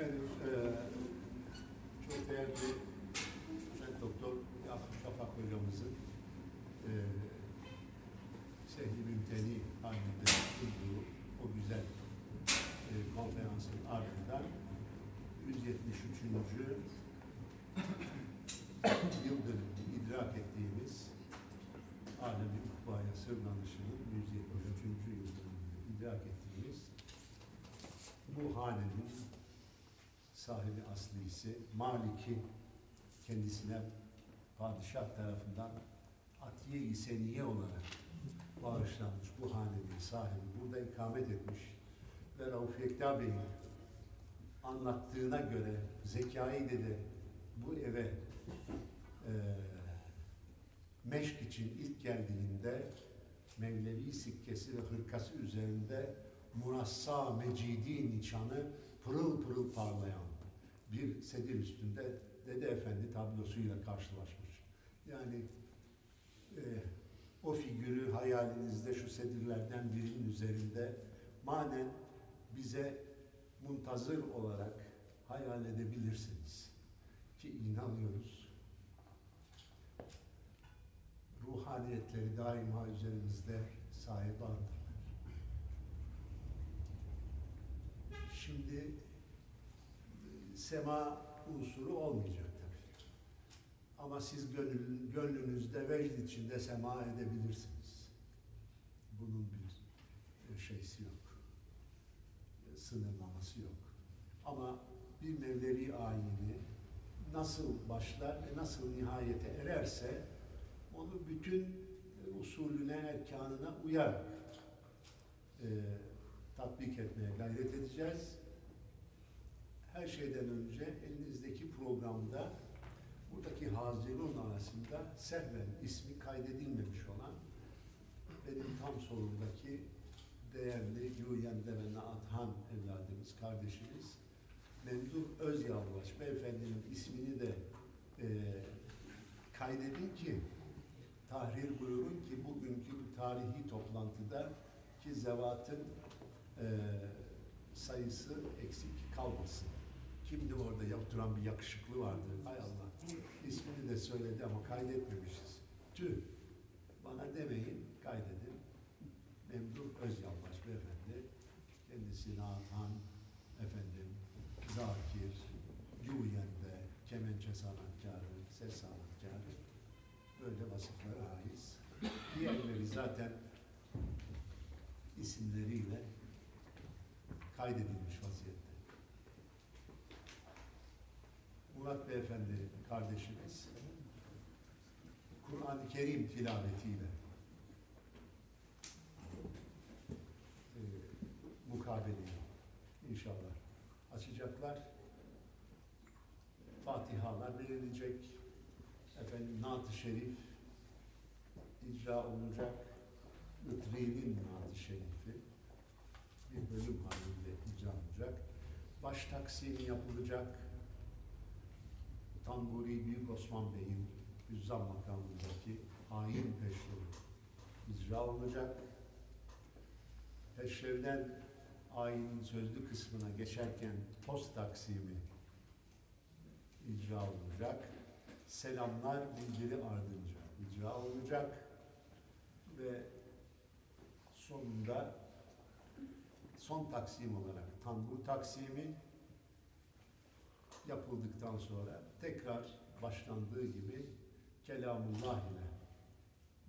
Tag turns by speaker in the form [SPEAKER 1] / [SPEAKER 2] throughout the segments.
[SPEAKER 1] Efendim, e, çok değerli Hüseyin Doktor Yakup Şafak hocamızın e, Sehli Mümteni halinde sunduğu o güzel e, konferansın ardından 173. yıl dönümünü idrak ettiğimiz alemi ukbaya sırlanışının 173. yıl dönümünü idrak ettiğimiz bu hanenin sahibi aslisi Malik'i kendisine padişah tarafından Atiye-i Seniye olarak bağışlanmış bu hanenin sahibi burada ikamet etmiş ve Rauf Yekta Bey'in anlattığına göre Zekai Dede bu eve e, meşk için ilk geldiğinde Mevlevi sikkesi ve hırkası üzerinde Murassa Mecidi nişanı pırıl pırıl parlayan bir sedir üstünde Dede Efendi tablosuyla karşılaşmış. Yani e, o figürü hayalinizde şu sedirlerden birinin üzerinde manen bize muntazır olarak hayal edebilirsiniz. Ki inanıyoruz. Ruhaniyetleri daima üzerimizde sahip andırlar. Şimdi sema unsuru olmayacak tabii. Ama siz gönül, gönlünüzde vecd içinde sema edebilirsiniz. Bunun bir şeysi yok. E, sınırlaması yok. Ama bir Mevlevi ayini nasıl başlar ve nasıl nihayete ererse onu bütün e, usulüne, erkanına uyar e, tatbik etmeye gayret edeceğiz. Her şeyden önce elinizdeki programda buradaki hazirun arasında sehven ismi kaydedilmemiş olan benim tam solumdaki değerli Güyende ve Naathan evladımız, kardeşimiz Memduh Özyalvaç beyefendinin ismini de e, kaydedin ki tahrir buyurun ki bugünkü bu tarihi toplantıda ki zevatın e, sayısı eksik kalmasın. Kimdi orada oturan bir yakışıklı vardı. Hay Allah. İsmini de söyledi ama kaydetmemişiz. Tüh. Bana demeyin, kaydedin. Memduh Özyalvaç beyefendi. Kendisi Naathan, efendim, Zakir, Güyen'de, kemençe sanatkarı, ses sanatkarı. Böyle vasıflara haiz. Diğerleri zaten isimleriyle kaydedilmiş Murat Beyefendi kardeşimiz Kur'an-ı Kerim tilavetiyle e, mukabeleyi inşallah açacaklar. Fatihalar verilecek. Efendim Naat-ı Şerif icra olacak. Itri'nin Naat-ı Şerifi bir bölüm halinde icra olacak. Baş taksimi yapılacak. Tamburi Büyük Osman Bey'in Hüzzam makamındaki hain peşrevi icra olacak. Peşrevden ayinin sözlü kısmına geçerken post taksimi icra olacak. Selamlar bildiri ardınca icra olacak. Ve sonunda son taksim olarak tambur taksimi yapıldıktan sonra tekrar başlandığı gibi kelamullah ile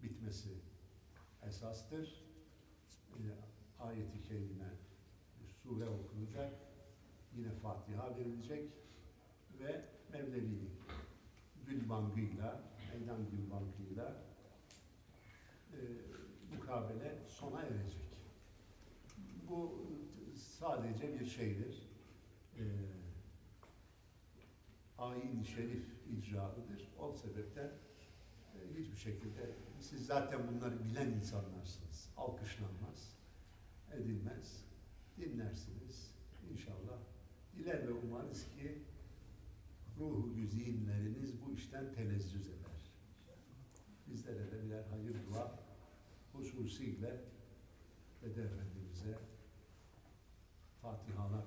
[SPEAKER 1] bitmesi esastır. E, ayeti kerime sure okunacak, yine Fatiha verilecek ve Mevlevi Gülbangı'yla, Meydan Gülbangı'yla e, mukabele sona erecek. Bu sadece bir şeydir. E, ayin şerif icraıdır. O sebepten e, hiçbir şekilde siz zaten bunları bilen insanlarsınız. Alkışlanmaz, edilmez. Dinlersiniz inşallah. Diler ve umarız ki ruhu güzinleriniz bu işten telezzüz eder. Bizlere de birer hayır dua hususiyle Dede Efendimiz'e Fatihalar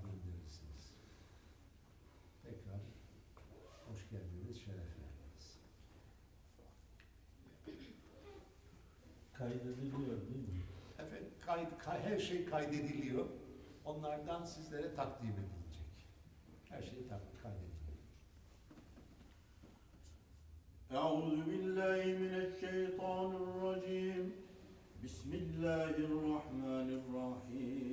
[SPEAKER 1] her şey kaydediliyor. Onlardan sizlere takdim edilecek. Her şey takdim kaydediliyor.
[SPEAKER 2] أعوذ بالله من الشيطان الرجيم بسم الله الرحمن الرحيم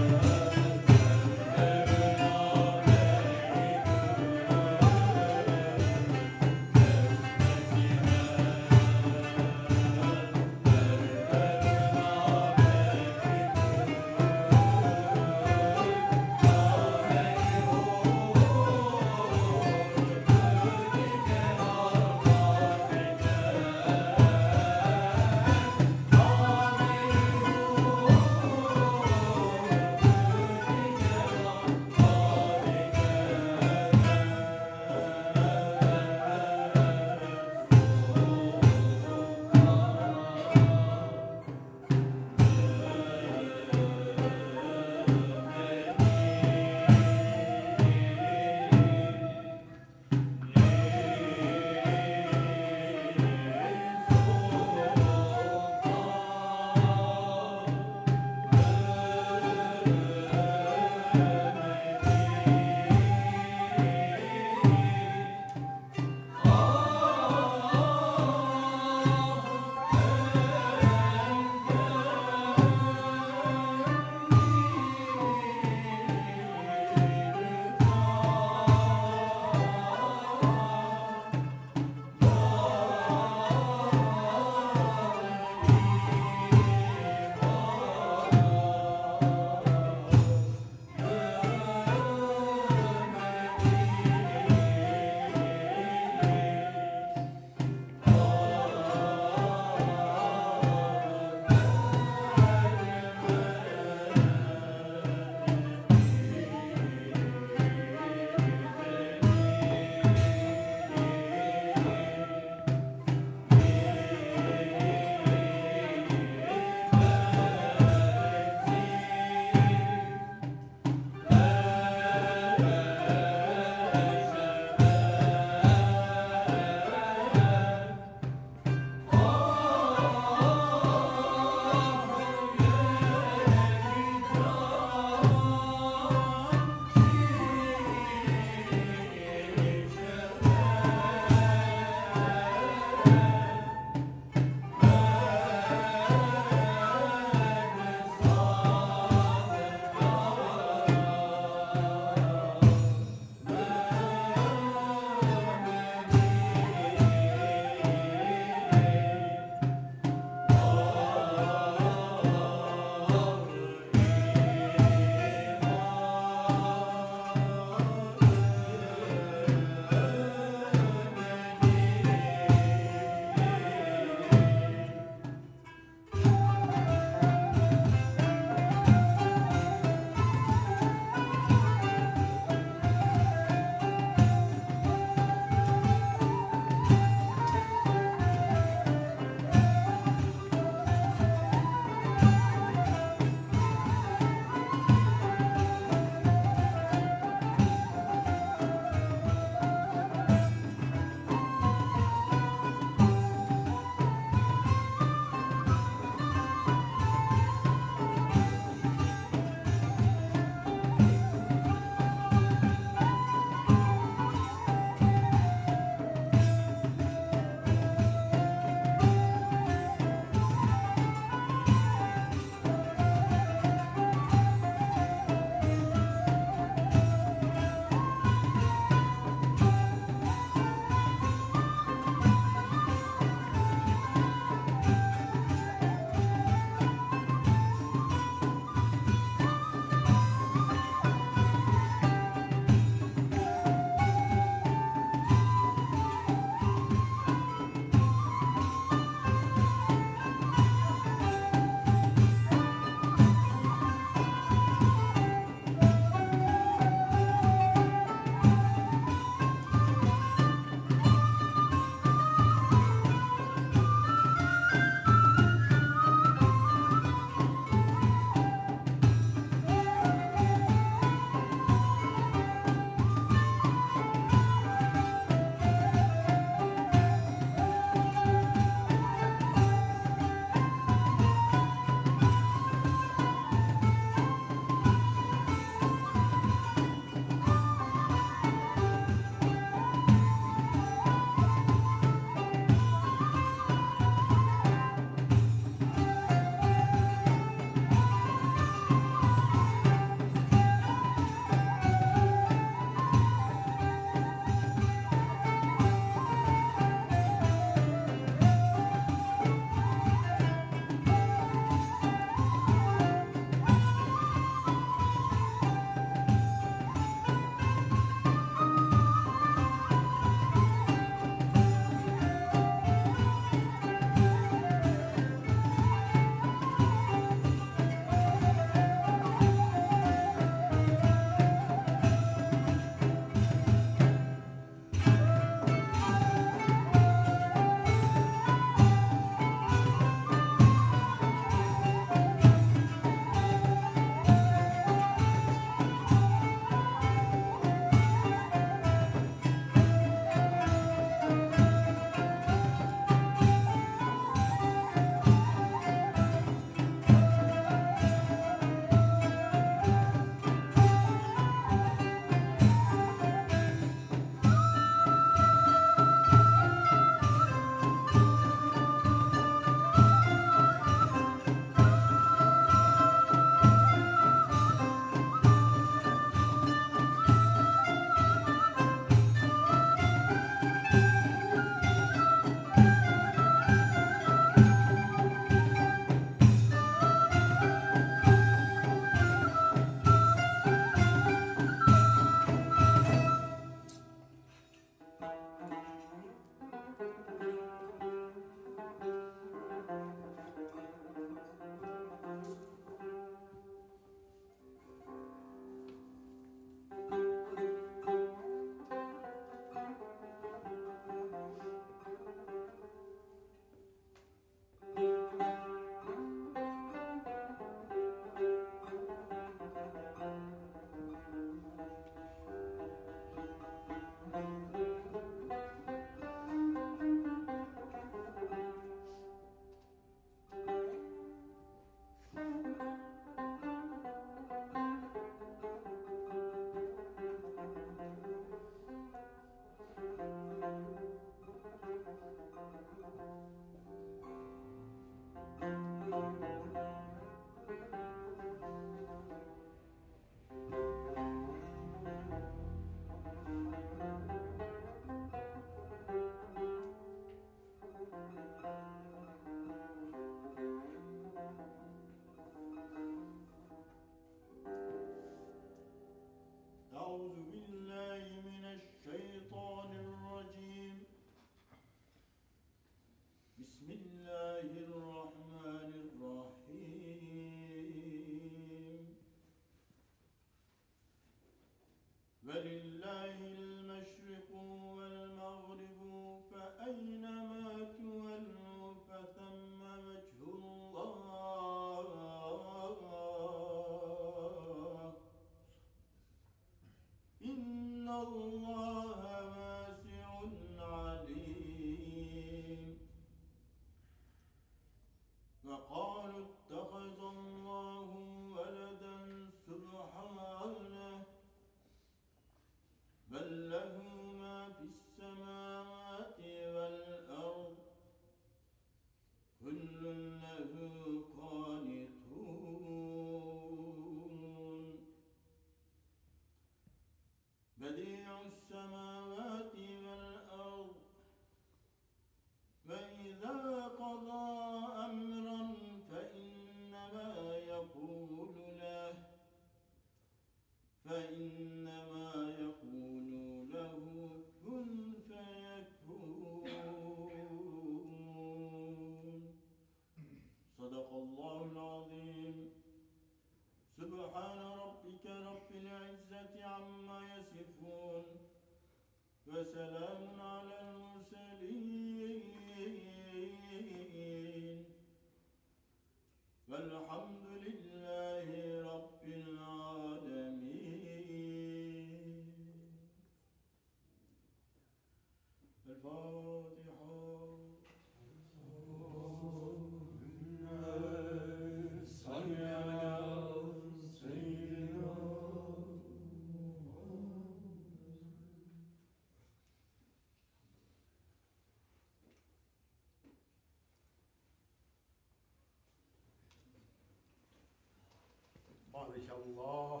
[SPEAKER 2] الله.